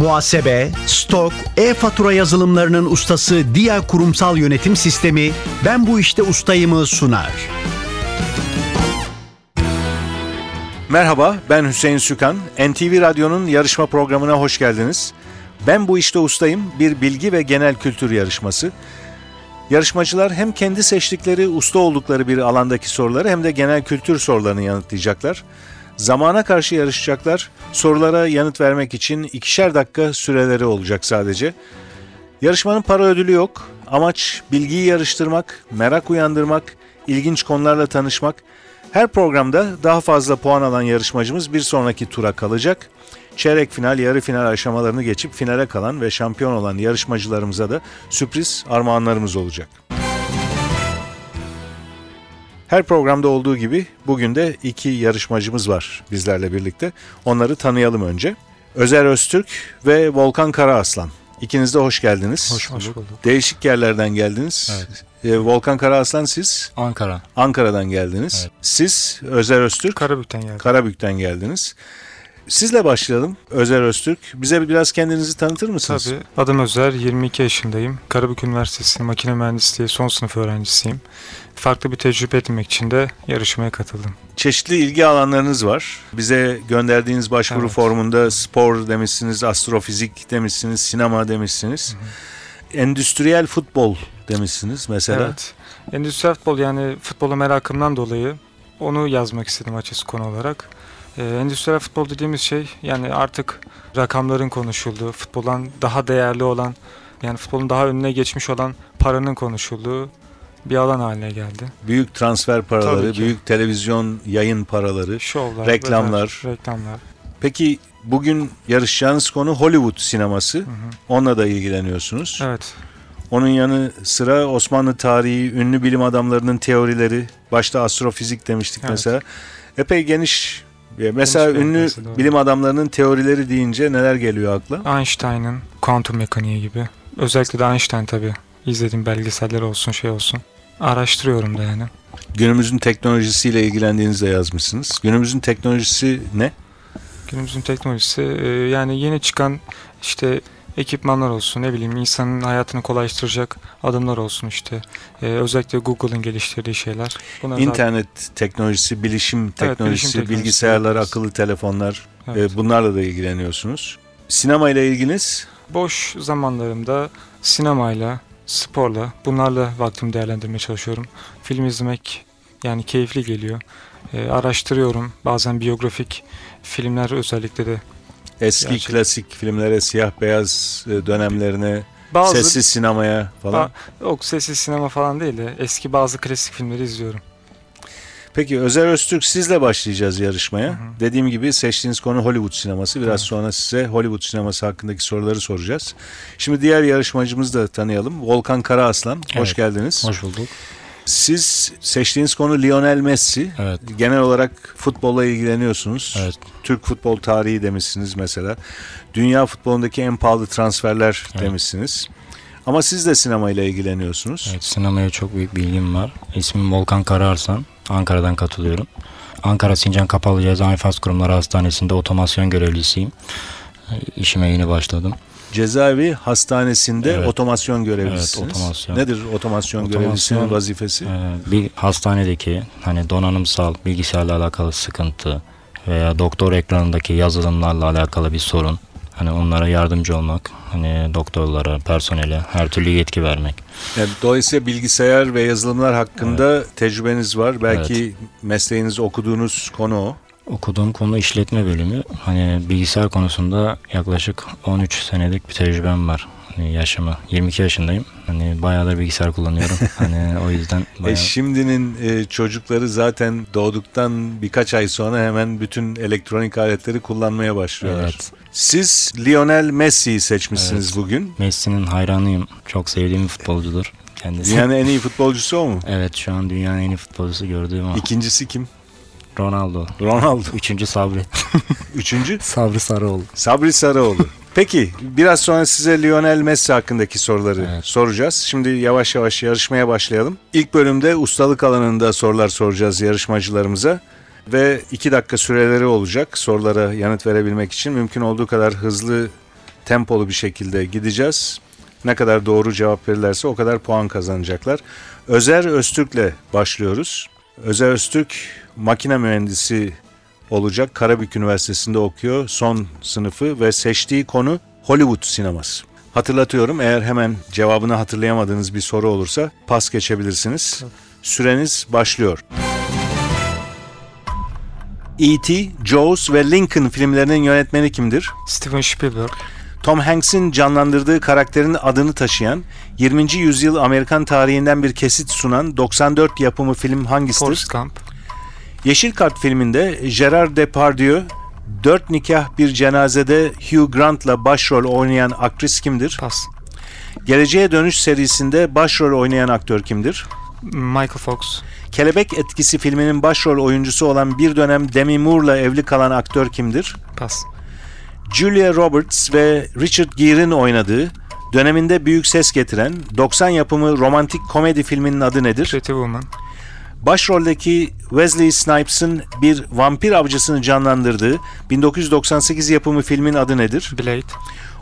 Muhasebe, stok, e-fatura yazılımlarının ustası Dia Kurumsal Yönetim Sistemi Ben Bu İşte Ustayım'ı sunar. Merhaba, ben Hüseyin Sükan. NTV Radyo'nun yarışma programına hoş geldiniz. Ben Bu İşte Ustayım bir bilgi ve genel kültür yarışması. Yarışmacılar hem kendi seçtikleri, usta oldukları bir alandaki soruları hem de genel kültür sorularını yanıtlayacaklar. Zamana karşı yarışacaklar. Sorulara yanıt vermek için ikişer dakika süreleri olacak sadece. Yarışmanın para ödülü yok. Amaç bilgiyi yarıştırmak, merak uyandırmak, ilginç konularla tanışmak. Her programda daha fazla puan alan yarışmacımız bir sonraki tura kalacak. Çeyrek final, yarı final aşamalarını geçip finale kalan ve şampiyon olan yarışmacılarımıza da sürpriz armağanlarımız olacak. Her programda olduğu gibi bugün de iki yarışmacımız var bizlerle birlikte. Onları tanıyalım önce. Özer Öztürk ve Volkan Karaaslan. İkiniz de hoş geldiniz. Hoş bulduk. Değişik yerlerden geldiniz. Evet. Ee, Volkan Karaaslan siz Ankara. Ankara'dan geldiniz. Evet. Siz Özer Öztürk Karabük'ten geldim. Karabük'ten geldiniz. Sizle başlayalım Özer Öztürk. Bize biraz kendinizi tanıtır mısınız? Tabii. Adım Özer, 22 yaşındayım. Karabük Üniversitesi Makine Mühendisliği son sınıf öğrencisiyim. Farklı bir tecrübe edinmek için de yarışmaya katıldım. Çeşitli ilgi alanlarınız var. Bize gönderdiğiniz başvuru Evet. formunda spor demişsiniz, astrofizik demişsiniz, sinema demişsiniz. Endüstriyel futbol demişsiniz mesela. Evet. Endüstriyel futbol yani futbola merakımdan dolayı onu yazmak istedim açıkçası konu olarak. Ee, endüstriyel futbol dediğimiz şey yani artık rakamların konuşulduğu, futboldan daha değerli olan yani futbolun daha önüne geçmiş olan paranın konuşulduğu bir alan haline geldi. Büyük transfer paraları, büyük televizyon yayın paraları. Şovlar, Reklamlar. vesaire, reklamlar. Peki bugün yarışacağınız konu Hollywood sineması. Hı hı. Onunla da ilgileniyorsunuz. Evet. Onun yanı sıra Osmanlı tarihi, ünlü bilim adamlarının teorileri, başta astrofizik demiştik Evet. mesela. Epey geniş. Mesela bir ünlü bilim adamlarının teorileri deyince neler geliyor akla? Einstein'ın kuantum mekaniği gibi. Özellikle de Einstein tabii. İzlediğim belgeseller olsun şey olsun. Araştırıyorum da yani. Günümüzün teknolojisiyle ilgilendiğinizde yazmışsınız. Günümüzün teknolojisi ne? Günümüzün teknolojisi e, yani yeni çıkan işte ekipmanlar olsun ne bileyim insanın hayatını kolaylaştıracak adımlar olsun işte. E, özellikle Google'ın geliştirdiği şeyler. Bunlar zaten- İnternet teknolojisi, bilişim teknolojisi, teknolojisi bilgisayarlar, diyoruz. akıllı telefonlar Evet. e, bunlarla da ilgileniyorsunuz. Sinema ile ilginiz Boş zamanlarımda sinemayla, sporla bunlarla vaktimi değerlendirmeye çalışıyorum. Film izlemek yani keyifli geliyor. E, araştırıyorum. Bazen biyografik filmler özellikle de eski Gerçek- klasik filmlere, siyah beyaz e, dönemlerine, bazı sessiz sinemaya falan. Ba- yok sessiz sinema falan değil de eski bazı klasik filmleri izliyorum. Peki Özer Öztürk sizle başlayacağız yarışmaya. Hı hı. Dediğim gibi seçtiğiniz konu Hollywood sineması. Biraz Evet. sonra size Hollywood sineması hakkındaki soruları soracağız. Şimdi diğer yarışmacımızı da tanıyalım. Volkan Karaaslan. Hoş Evet. geldiniz. Hoş bulduk. Siz seçtiğiniz konu Lionel Messi. Evet. Genel olarak futbolla ilgileniyorsunuz. Evet. Türk futbol tarihi demişsiniz mesela. Dünya futbolundaki en pahalı transferler Evet. demişsiniz. Ama siz de sinemayla ilgileniyorsunuz. Evet, sinemaya çok büyük bilgim var. İsmim Volkan Karaarsan. Ankara'dan katılıyorum. Ankara Sincan Kapalı Ceza İnfaz Kurumları Hastanesi'nde otomasyon görevlisiyim. İşime yeni başladım. Cezaevi hastanesinde Evet. otomasyon görevlisiniz. Evet, otomasyon. Nedir otomasyon, Otomasyon- görevlisinin vazifesi? E, Bir hastanedeki hani donanımsal bilgisayarla alakalı sıkıntı veya doktor ekranındaki yazılımlarla alakalı bir sorun. Hani onlara yardımcı olmak, hani doktorlara, personele her türlü yetki vermek. Yani dolayısıyla bilgisayar ve yazılımlar hakkında tecrübeniz var. Belki mesleğiniz okuduğunuz konu o. Okuduğum konu işletme bölümü. Hani bilgisayar konusunda yaklaşık 13 senelik bir tecrübem var. Hani yaşımı 22 yaşındayım. Hani bayağıdır bilgisayar kullanıyorum. hani o yüzden E bayağı... şimdinin e, çocukları zaten doğduktan birkaç ay sonra hemen bütün elektronik aletleri kullanmaya başlıyorlar. Evet. Siz Lionel Messi'yi seçmişsiniz Evet. bugün. Messi'nin hayranıyım. Çok sevdiğim bir futbolcudur kendisi. Dünyanın en iyi futbolcusu o mu? Evet şu an dünyanın en iyi futbolcusu gördüğüm o. İkincisi kim? Ronaldo. Ronaldo. Üçüncü Sabri. Üçüncü Sabri Sarıoğlu. Sabri Sarıoğlu. Peki biraz sonra size Lionel Messi hakkındaki soruları Evet. soracağız. Şimdi yavaş yavaş yarışmaya başlayalım. İlk bölümde ustalık alanında sorular soracağız yarışmacılarımıza. Ve iki dakika süreleri olacak sorulara yanıt verebilmek için mümkün olduğu kadar hızlı tempolu bir şekilde gideceğiz. Ne kadar doğru cevap verirlerse o kadar puan kazanacaklar. Özer Öztürk'le başlıyoruz. Özer Öztürk makine mühendisi olacak. Karabük Üniversitesi'nde okuyor. Son sınıfı ve seçtiği konu Hollywood sineması. Hatırlatıyorum eğer hemen cevabını hatırlayamadığınız bir soru olursa pas geçebilirsiniz. Süreniz başlıyor. E.T., Jaws ve Lincoln filmlerinin yönetmeni kimdir? Steven Spielberg, Tom Hanks'in canlandırdığı karakterin adını taşıyan 20. yüzyıl Amerikan tarihinden bir kesit sunan 94 yapımı film hangisidir? Forrest Gump, Yeşil Kart filminde Gerard Depardieu, Dört Nikah Bir Cenazede Hugh Grant'la başrol oynayan aktris kimdir? Pas, Geleceğe Dönüş serisinde başrol oynayan aktör kimdir? Michael Fox, Kelebek Etkisi filminin başrol oyuncusu olan bir dönem Demi Moore'la evli kalan aktör kimdir? Pas, Julia Roberts ve Richard Gere'in oynadığı, döneminde büyük ses getiren 90 yapımı romantik komedi filminin adı nedir? Pretty Woman, Başroldeki Wesley Snipes'ın bir vampir avcısını canlandırdığı 1998 yapımı filmin adı nedir? Blade,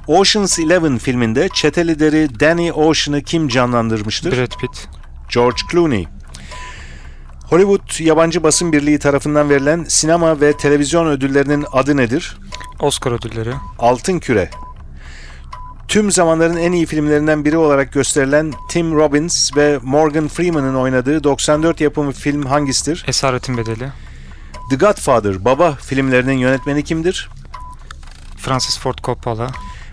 Ocean's Eleven filminde çete lideri Danny Ocean'ı kim canlandırmıştır? Brad Pitt, George Clooney. Hollywood Yabancı Basın Birliği tarafından verilen sinema ve televizyon ödüllerinin adı nedir? Oscar ödülleri, Altın Küre. Tüm zamanların en iyi filmlerinden biri olarak gösterilen Tim Robbins ve Morgan Freeman'ın oynadığı 94 yapımı film hangisidir? Esaretin Bedeli, The Godfather, Baba filmlerinin yönetmeni kimdir? Francis Ford Coppola,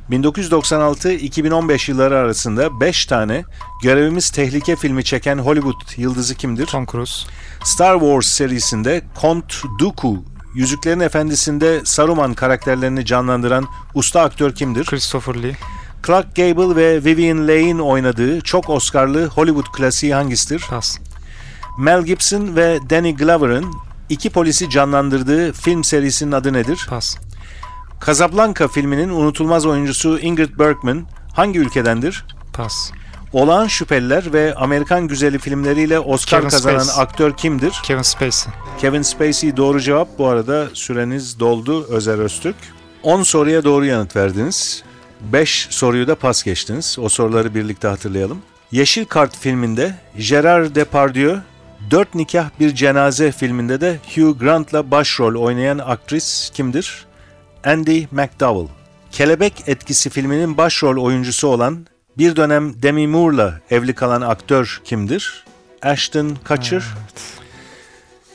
1996-2015 yılları arasında 5 tane Görevimiz Tehlike filmi çeken Hollywood yıldızı kimdir? Tom Cruise, Star Wars serisinde Count Dooku, Yüzüklerin Efendisi'nde Saruman karakterlerini canlandıran usta aktör kimdir? Christopher Lee, Clark Gable ve Vivian Leigh'in oynadığı çok Oscar'lı Hollywood klasiği hangisidir? Pas, Mel Gibson ve Danny Glover'ın iki polisi canlandırdığı film serisinin adı nedir? Pas, Casablanca filminin unutulmaz oyuncusu Ingrid Bergman hangi ülkedendir? Pas, Olağan Şüpheliler ve Amerikan Güzeli filmleriyle Oscar Kevin kazanan Spacey. aktör kimdir? Kevin Spacey, Kevin Spacey doğru cevap. Bu arada süreniz doldu Özer Öztürk. 10 soruya doğru yanıt verdiniz. 5 soruyu da pas geçtiniz. O soruları birlikte hatırlayalım. Yeşil Kart filminde Gerard Depardieu, Dört Nikah Bir Cenaze filminde de Hugh Grant'la başrol oynayan aktris kimdir? Andy McDowell. Kelebek Etkisi filminin başrol oyuncusu olan bir dönem Demi Moore'la evli kalan aktör kimdir? Ashton Kutcher.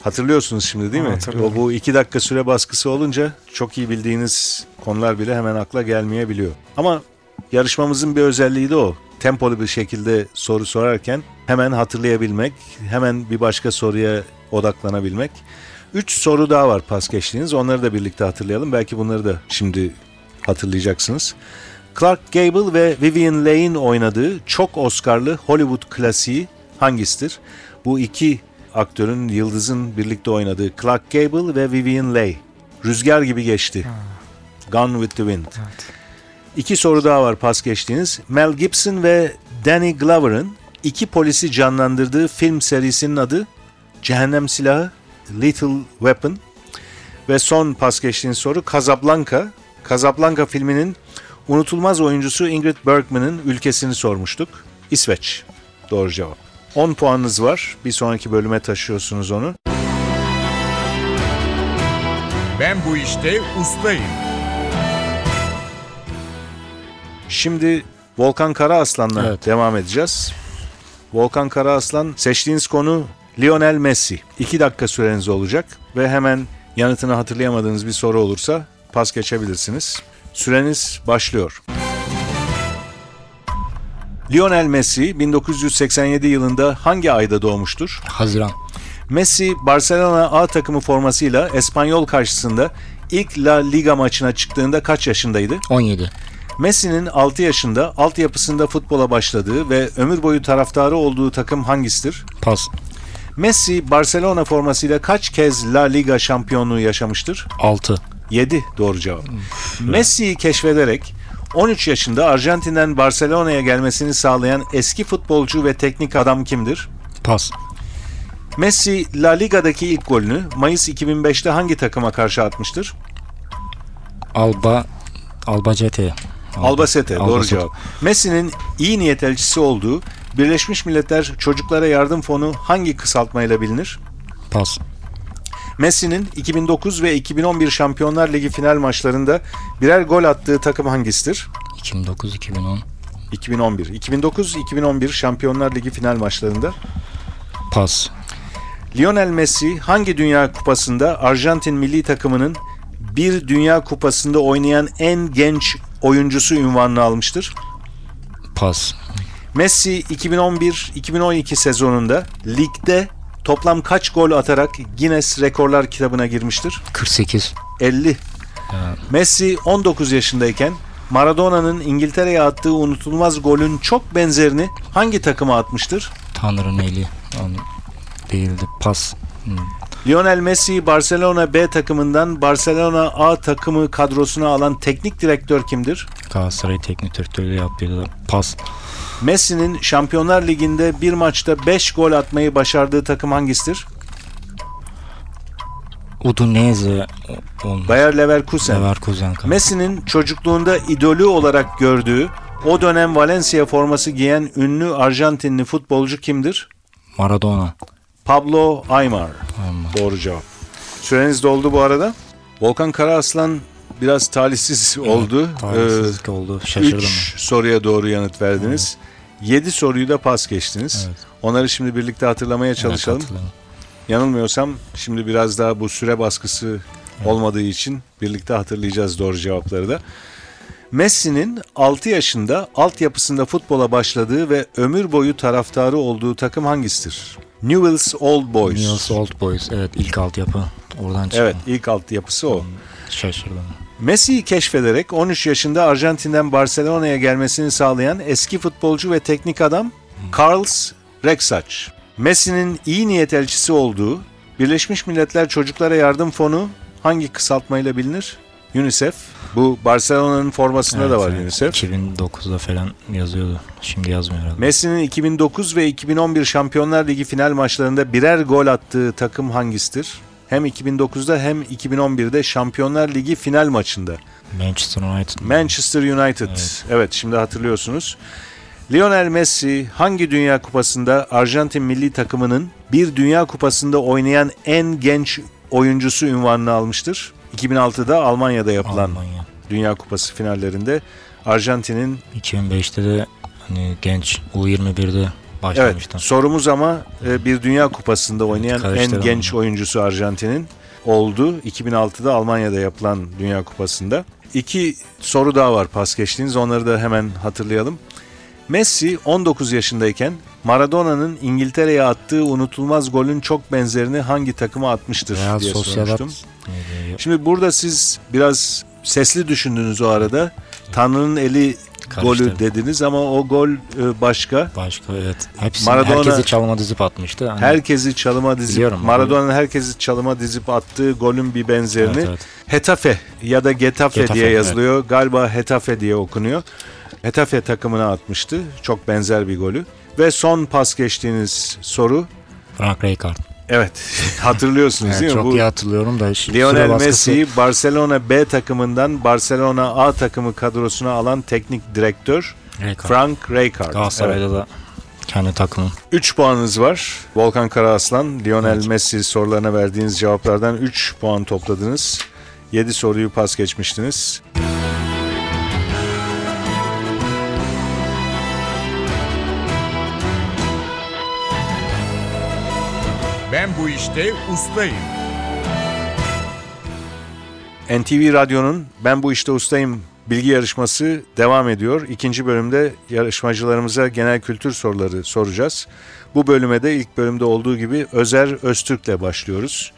Hatırlıyorsunuz şimdi değil mi? O bu iki dakika süre baskısı olunca çok iyi bildiğiniz konular bile hemen akla gelmeyebiliyor. Ama yarışmamızın bir özelliği de o. Tempolu bir şekilde soru sorarken hemen hatırlayabilmek, hemen bir başka soruya odaklanabilmek. Üç soru daha var pas geçtiğiniz. Onları da birlikte hatırlayalım. Belki bunları da şimdi hatırlayacaksınız. Clark Gable ve Vivian Leigh'in oynadığı çok Oscar'lı Hollywood klasiği hangisidir? Bu iki aktörün, yıldızın birlikte oynadığı Clark Gable ve Vivian Leigh. Rüzgar gibi geçti. Gone with the Wind. evet. İki soru daha var pas geçtiğiniz. Mel Gibson ve Danny Glover'ın iki polisi canlandırdığı film serisinin adı Cehennem Silahı, Little Weapon. Ve son pas geçtiğiniz soru Casablanca. Casablanca filminin unutulmaz oyuncusu Ingrid Bergman'ın ülkesini sormuştuk. İsveç. Doğru cevap. 10 puanınız var. Bir sonraki bölüme taşıyorsunuz onu. Ben bu işte ustayım. Şimdi Volkan Karaaslan'la Evet. devam edeceğiz. Volkan Karaaslan seçtiğiniz konu Lionel Messi. 2 dakika süreniz olacak ve hemen yanıtını hatırlayamadığınız bir soru olursa pas geçebilirsiniz. Süreniz başlıyor. Lionel Messi 1987 yılında hangi ayda doğmuştur? Haziran. Messi Barcelona A takımı formasıyla Espanyol karşısında ilk La Liga maçına çıktığında kaç yaşındaydı? 17. Messi'nin 6 yaşında altyapısında futbola başladığı ve ömür boyu taraftarı olduğu takım hangisidir? Pas. Messi Barcelona formasıyla kaç kez La Liga şampiyonluğu yaşamıştır? 6. 7 doğru cevap. Messi'yi keşfederek 13 yaşında Arjantin'den Barcelona'ya gelmesini sağlayan eski futbolcu ve teknik adam kimdir? Pas. Messi La Liga'daki ilk golünü Mayıs 2005'te hangi takıma karşı atmıştır? Alba Albacete Albacete doğru Albacete. cevap. Messi'nin iyi niyet elçisi olduğu Birleşmiş Milletler Çocuklara Yardım Fonu hangi kısaltmayla bilinir? Pas. Messi'nin 2009 ve 2011 Şampiyonlar Ligi final maçlarında birer gol attığı takım hangisidir? 2009-2010. 2011. 2009-2011 Şampiyonlar Ligi final maçlarında Pas. Lionel Messi hangi Dünya Kupası'nda Arjantin milli takımının bir Dünya Kupası'nda oynayan en genç oyuncusu ünvanını almıştır? Pas. Messi 2011-2012 sezonunda ligde toplam kaç gol atarak Guinness Rekorlar kitabına girmiştir? 48. 50. Messi 19 yaşındayken Maradona'nın İngiltere'ye attığı unutulmaz golün çok benzerini hangi takıma atmıştır? Tanrı'nın eli. Onu değildi. Pas. Hmm. Lionel Messi Barcelona B takımından Barcelona A takımı kadrosuna alan teknik direktör kimdir? Galatasaray teknik direktörü yaptıydı. Pas. Messi'nin Şampiyonlar Ligi'nde bir maçta 5 gol atmayı başardığı takım hangisidir? Udinese olmuş. Bayer Leverkusen. Leverkusen. Messi'nin çocukluğunda idolü olarak gördüğü o dönem Valencia forması giyen ünlü Arjantinli futbolcu kimdir? Maradona. Pablo Aymar. Aymar. Doğru cevap. Süreniz doldu bu arada. Volkan Karaaslan biraz talihsiz oldu. Talihsizlik oldu. Şaşırdım. 3 soruya doğru yanıt verdiniz. 7 soruyu da pas geçtiniz. Evet. Onları şimdi birlikte hatırlamaya çalışalım. Evet. Yanılmıyorsam şimdi biraz daha bu süre baskısı olmadığı için birlikte hatırlayacağız doğru cevapları da. Messi'nin 6 yaşında altyapısında futbola başladığı ve ömür boyu taraftarı olduğu takım hangisidir? Newell's Old Boys. Newell's Old Boys. Evet ilk altyapı. Oradan çıktı. Evet ilk altyapısı o. Şaşırdım. Messi'yi keşfederek 13 yaşında Arjantin'den Barcelona'ya gelmesini sağlayan eski futbolcu ve teknik adam Carlos Rexach. Messi'nin iyi niyet elçisi olduğu Birleşmiş Milletler Çocuklara Yardım Fonu hangi kısaltmayla bilinir? UNICEF. Bu Barcelona'nın formasında da Evet, var evet. UNICEF. 2009'da falan yazıyordu. Şimdi yazmıyor herhalde. Messi'nin 2009 ve 2011 Şampiyonlar Ligi final maçlarında birer gol attığı takım hangisidir? Hem 2009'da hem 2011'de Şampiyonlar Ligi final maçında. Manchester United. Manchester United. Evet. Evet. şimdi hatırlıyorsunuz. Lionel Messi hangi Dünya Kupası'nda Arjantin milli takımının bir Dünya Kupası'nda oynayan en genç oyuncusu ünvanını almıştır? 2006'da Almanya'da yapılan Almanya. Dünya Kupası finallerinde Arjantin'in 2005'te de hani genç U21'de evet başlamıştı. sorumuz ama e, bir Dünya Kupası'nda oynayan en karıştıralım. genç oyuncusu Arjantin'in oldu. 2006'da Almanya'da yapılan Dünya Kupası'nda. İki soru daha var pas geçtiğiniz. Onları da hemen hatırlayalım. Messi 19 yaşındayken Maradona'nın İngiltere'ye attığı unutulmaz golün çok benzerini hangi takıma atmıştır Real diye sormuştum. Şimdi burada siz biraz sesli düşündünüz o arada. Tanrı'nın eli golü dediniz ama o gol e, başka. Başka evet. Hepsi Maradona- herkesi çalma dizip atmıştı. Hani, Herkesi çalıma dizip Biliyorum. Maradona'nın herkesi çalıma dizip attığı golün bir benzerini Evet, evet. Hetafe ya da Getafe, Getafe, diye evet. yazılıyor. Galiba Hetafe diye okunuyor. Hetafe takımına atmıştı. Çok benzer bir golü. Ve son pas geçtiğiniz soru. Frank Rijkaard. Evet hatırlıyorsunuz Evet, değil mi? çok Bu iyi hatırlıyorum da. ş- Lionel baskısı- Messi'yi Barcelona B takımından Barcelona A takımı kadrosuna alan teknik direktör Rijkaard. Frank Rijkaard. Galatasaray'da da kendi takımım. 3 puanınız var. Volkan Karaaslan, Lionel Messi sorularına verdiğiniz cevaplardan 3 puan topladınız. 7 soruyu pas geçmiştiniz. Ben bu işte ustayım. NTV Radyo'nun Ben Bu İşte Ustayım bilgi yarışması devam ediyor. İkinci bölümde yarışmacılarımıza genel kültür soruları soracağız. Bu bölüme de ilk bölümde olduğu gibi Özer Öztürk'le başlıyoruz.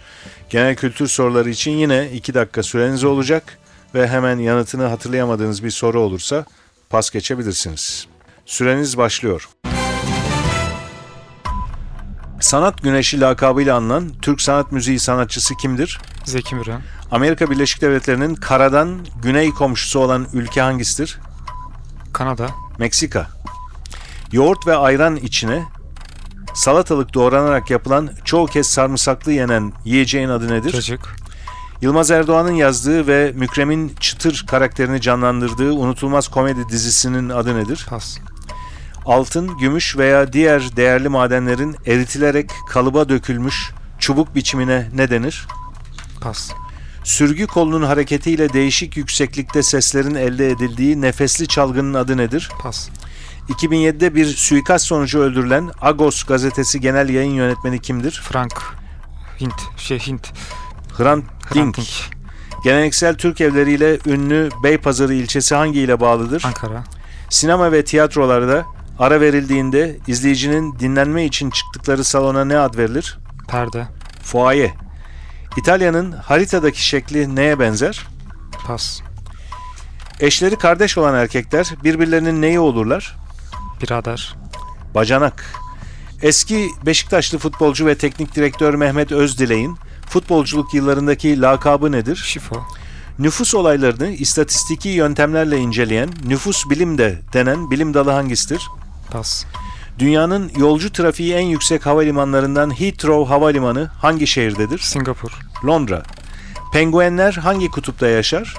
Genel kültür soruları için yine 2 dakika süreniz olacak ve hemen yanıtını hatırlayamadığınız bir soru olursa pas geçebilirsiniz. Süreniz başlıyor. Sanat Güneşi lakabıyla anılan Türk sanat müziği sanatçısı kimdir? Zeki Müren. Amerika Birleşik Devletleri'nin karadan güney komşusu olan ülke hangisidir? Kanada. Meksika. Yoğurt ve ayran içine salatalık doğranarak yapılan çoğu kez sarımsaklı yenen yiyeceğin adı nedir? Cacık. Yılmaz Erdoğan'ın yazdığı ve Mükrem'in Çıtır karakterini canlandırdığı unutulmaz komedi dizisinin adı nedir? Pas. Altın, gümüş veya diğer değerli madenlerin eritilerek kalıba dökülmüş çubuk biçimine ne denir? Pas. Sürgü kolunun hareketiyle değişik yükseklikte seslerin elde edildiği nefesli çalgının adı nedir? Pas. 2007'de bir suikast sonucu öldürülen Agos gazetesi genel yayın yönetmeni kimdir? Frank. Hint. Şey Hint. Hrant Dink. Hrant Dink. Geleneksel Türk evleriyle ünlü Beypazarı ilçesi hangi ile bağlıdır? Ankara. Sinema ve tiyatrolarda ara verildiğinde izleyicinin dinlenme için çıktıkları salona ne ad verilir? Perde. Foaye. İtalya'nın haritadaki şekli neye benzer? Pas. Eşleri kardeş olan erkekler birbirlerinin neyi olurlar? Birader. Bacanak. Eski Beşiktaşlı futbolcu ve teknik direktör Mehmet Özdilek'in futbolculuk yıllarındaki lakabı nedir? Şifo. Nüfus olaylarını istatistiki yöntemlerle inceleyen nüfus bilim de denen bilim dalı hangisidir? Pas. Dünyanın yolcu trafiği en yüksek havalimanlarından Heathrow Havalimanı hangi şehirdedir? Singapur. Londra. Penguenler hangi kutupta yaşar?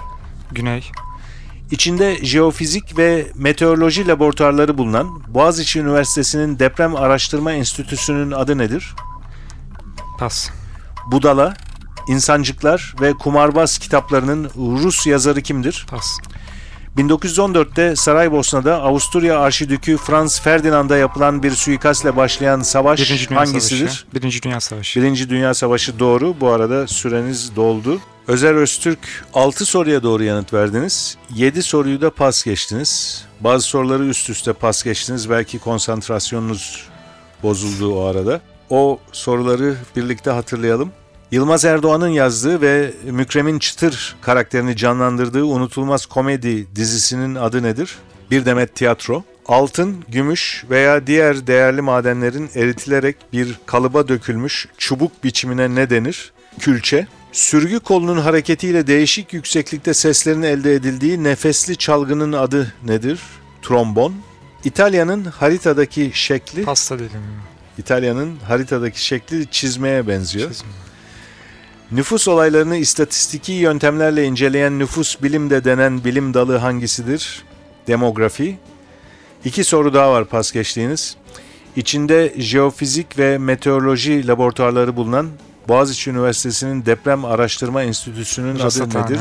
Güney. İçinde jeofizik ve meteoroloji laboratuvarları bulunan Boğaziçi Üniversitesi'nin Deprem Araştırma Enstitüsü'nün adı nedir? Pas. Budala, İnsancıklar ve Kumarbaz kitaplarının Rus yazarı kimdir? Pas. 1914'te Saraybosna'da Avusturya Arşidükü Franz Ferdinand'a yapılan bir suikastle başlayan savaş Birinci Dünya hangisidir? Savaşı. Birinci Dünya Savaşı. Birinci Dünya Savaşı doğru. Bu arada süreniz doldu. Özer Öztürk 6 soruya doğru yanıt verdiniz. 7 soruyu da pas geçtiniz. Bazı soruları üst üste pas geçtiniz. Belki konsantrasyonunuz bozuldu o arada. O soruları birlikte hatırlayalım. Yılmaz Erdoğan'ın yazdığı ve Mükrem'in Çıtır karakterini canlandırdığı unutulmaz komedi dizisinin adı nedir? Bir demet tiyatro. Altın, gümüş veya diğer değerli madenlerin eritilerek bir kalıba dökülmüş çubuk biçimine ne denir? Külçe. Sürgü kolunun hareketiyle değişik yükseklikte seslerin elde edildiği nefesli çalgının adı nedir? Trombon. İtalya'nın haritadaki şekli, Pasta dedim. İtalya'nın haritadaki şekli çizmeye benziyor. Çizme. Nüfus olaylarını istatistiki yöntemlerle inceleyen nüfus bilim de denen bilim dalı hangisidir? Demografi. İki soru daha var pas geçtiğiniz. İçinde jeofizik ve meteoroloji laboratuvarları bulunan Boğaziçi Üniversitesi'nin Deprem Araştırma Enstitüsü'nün adı nedir?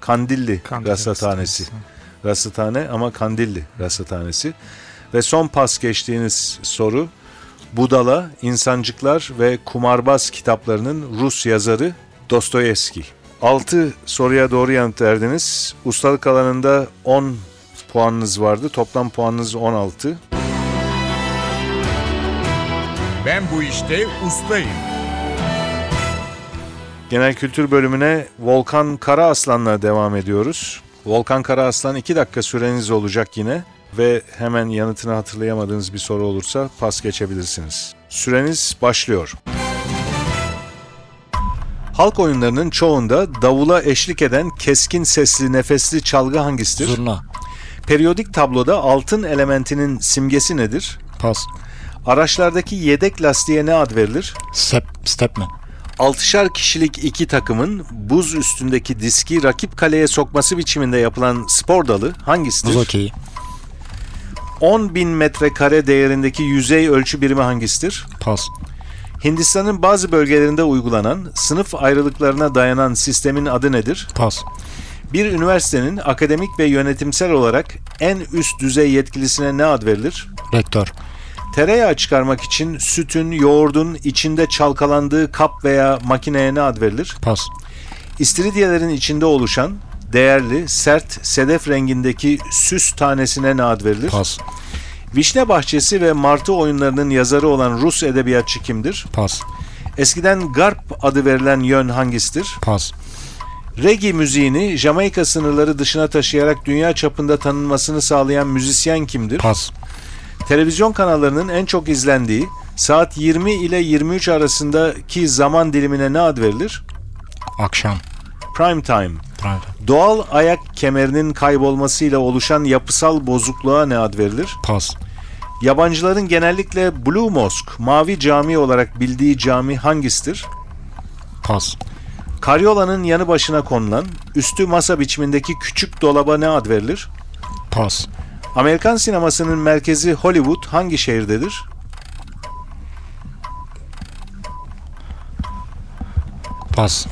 Kandilli, Kandil Rasathanesi. Rasathane ama Kandilli Rasathanesi. Ve son pas geçtiğiniz soru Budala, İnsancıklar ve Kumarbaz kitaplarının Rus yazarı Dostoyevski. 6 soruya doğru yanıt verdiniz. Ustalık alanında 10 puanınız vardı. Toplam puanınız 16. Ben bu işte ustayım. Genel kültür bölümüne Volkan Karaaslan'la devam ediyoruz. Volkan Karaaslan 2 dakika süreniz olacak yine ve hemen yanıtını hatırlayamadığınız bir soru olursa pas geçebilirsiniz. Süreniz başlıyor. Halk oyunlarının çoğunda davula eşlik eden keskin sesli nefesli çalgı hangisidir? Zurna. Periyodik tabloda altın elementinin simgesi nedir? Pas. Araçlardaki yedek lastiğe ne ad verilir? Step, step mi? Altışar kişilik iki takımın buz üstündeki diski rakip kaleye sokması biçiminde yapılan spor dalı hangisidir? Buz hokeyi. 10 bin metrekare değerindeki yüzey ölçü birimi hangisidir? Pas. Hindistan'ın bazı bölgelerinde uygulanan sınıf ayrılıklarına dayanan sistemin adı nedir? Pas. Bir üniversitenin akademik ve yönetimsel olarak en üst düzey yetkilisine ne ad verilir? Rektör. Tereyağı çıkarmak için sütün, yoğurdun içinde çalkalandığı kap veya makineye ne ad verilir? Pas. İstiridiyelerin içinde oluşan değerli, sert, sedef rengindeki süs tanesine ne ad verilir? Pas. Vişne Bahçesi ve Martı oyunlarının yazarı olan Rus edebiyatçı kimdir? Pas. Eskiden Garp adı verilen yön hangisidir? Pas. Reggae müziğini Jamaika sınırları dışına taşıyarak dünya çapında tanınmasını sağlayan müzisyen kimdir? Pas. Televizyon kanallarının en çok izlendiği saat 20 ile 23 arasındaki zaman dilimine ne ad verilir? Akşam. Prime time. Doğal ayak kemerinin kaybolmasıyla oluşan yapısal bozukluğa ne ad verilir? Pas. Yabancıların genellikle Blue Mosque, Mavi Cami olarak bildiği cami hangisidir? Pas. Karyolanın yanı başına konulan, üstü masa biçimindeki küçük dolaba ne ad verilir? Pas. Amerikan sinemasının merkezi Hollywood hangi şehirdedir? Pas.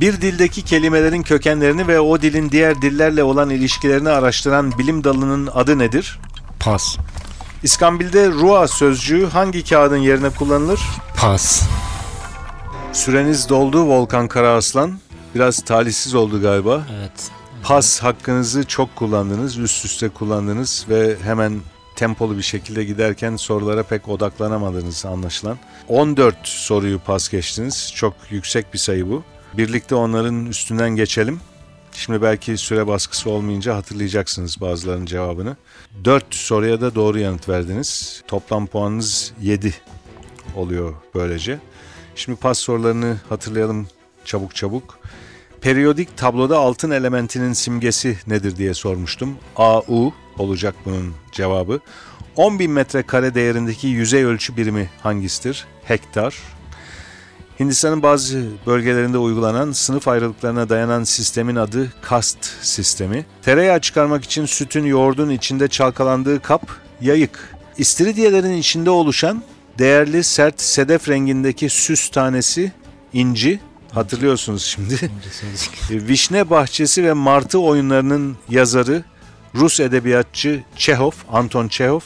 Bir dildeki kelimelerin kökenlerini ve o dilin diğer dillerle olan ilişkilerini araştıran bilim dalının adı nedir? Pas. İskambil'de rua sözcüğü hangi kağıdın yerine kullanılır? Pas. Süreniz doldu Volkan Karaaslan. Biraz talihsiz oldu galiba. Evet. Pas hakkınızı çok kullandınız, üst üste kullandınız ve hemen tempolu bir şekilde giderken sorulara pek odaklanamadınız anlaşılan. 14 soruyu pas geçtiniz. Çok yüksek bir sayı bu. Birlikte onların üstünden geçelim. Şimdi belki süre baskısı olmayınca hatırlayacaksınız bazılarının cevabını. 4 soruya da doğru yanıt verdiniz. Toplam puanınız 7 oluyor böylece. Şimdi pas sorularını hatırlayalım çabuk çabuk. Periyodik tabloda altın elementinin simgesi nedir diye sormuştum. AU olacak bunun cevabı. 10.000 metrekare değerindeki yüzey ölçü birimi hangisidir? Hektar. Hindistan'ın bazı bölgelerinde uygulanan sınıf ayrılıklarına dayanan sistemin adı kast sistemi. Tereyağı çıkarmak için sütün yoğurdun içinde çalkalandığı kap yayık. İstiridiyelerin içinde oluşan değerli sert sedef rengindeki süs tanesi inci. Hatırlıyorsunuz şimdi. Vişne Bahçesi ve Martı oyunlarının yazarı Rus edebiyatçı Çehov, Anton Çehov.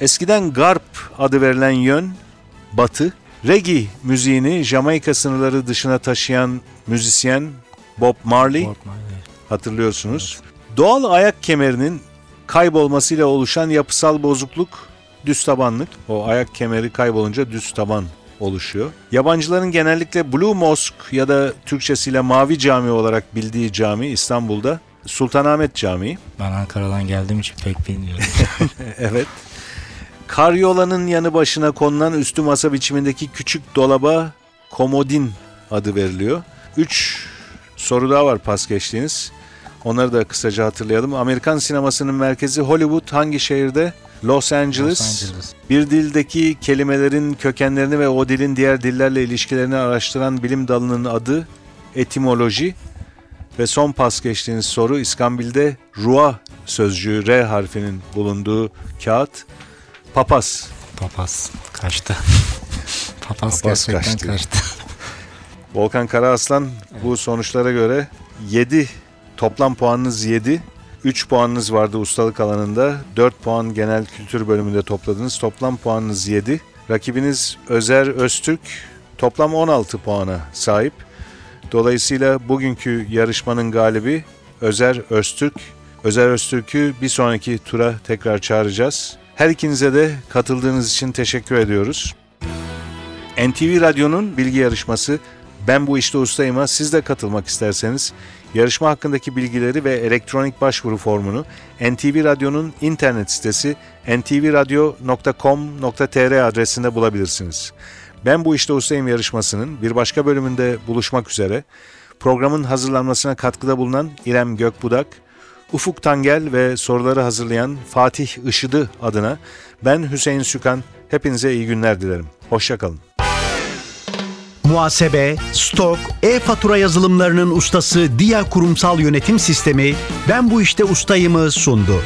Eskiden Garp adı verilen yön batı. Reggae müziğini Jamaika sınırları dışına taşıyan müzisyen Bob Marley Korkma. evet. hatırlıyorsunuz. Doğal ayak kemerinin kaybolmasıyla oluşan yapısal bozukluk düz tabanlık. O ayak kemeri kaybolunca düz taban oluşuyor. Yabancıların genellikle Blue Mosque ya da Türkçesiyle Mavi Cami olarak bildiği cami İstanbul'da Sultanahmet Camii. Ben Ankara'dan geldiğim için pek bilmiyorum. Evet. Karyolanın yanı başına konulan üstü masa biçimindeki küçük dolaba komodin adı veriliyor. Üç soru daha var pas geçtiğiniz. Onları da kısaca hatırlayalım. Amerikan sinemasının merkezi Hollywood hangi şehirde? Los Angeles. Los Angeles. Bir dildeki kelimelerin kökenlerini ve o dilin diğer dillerle ilişkilerini araştıran bilim dalının adı etimoloji. Ve son pas geçtiğiniz soru İskambil'de rua sözcüğü R harfinin bulunduğu kağıt papaz. Papaz. Kaçtı. Papaz, Papaz gerçekten kaçtı. kaçtı. Volkan Karaaslan bu sonuçlara göre 7 toplam puanınız 7. 3 puanınız vardı ustalık alanında. 4 puan genel kültür bölümünde topladınız. Toplam puanınız 7. Rakibiniz Özer Öztürk toplam 16 puana sahip. Dolayısıyla bugünkü yarışmanın galibi Özer Öztürk. Özer Öztürk'ü bir sonraki tura tekrar çağıracağız. Her ikinize de katıldığınız için teşekkür ediyoruz. NTV Radyo'nun bilgi yarışması Ben Bu İşte Ustayım'a siz de katılmak isterseniz yarışma hakkındaki bilgileri ve elektronik başvuru formunu NTV Radyo'nun internet sitesi ntvradio.com.tr adresinde bulabilirsiniz. Ben Bu İşte Ustayım yarışmasının bir başka bölümünde buluşmak üzere. Programın hazırlanmasına katkıda bulunan İrem Gökbudak, Ufuk Tangel ve soruları hazırlayan Fatih Işıdı adına ben Hüseyin Sükan. Hepinize iyi günler dilerim. Hoşçakalın. Muhasebe, stok, e-fatura yazılımlarının ustası Dia Kurumsal Yönetim Sistemi Ben Bu İşte Ustayım'ı sundu.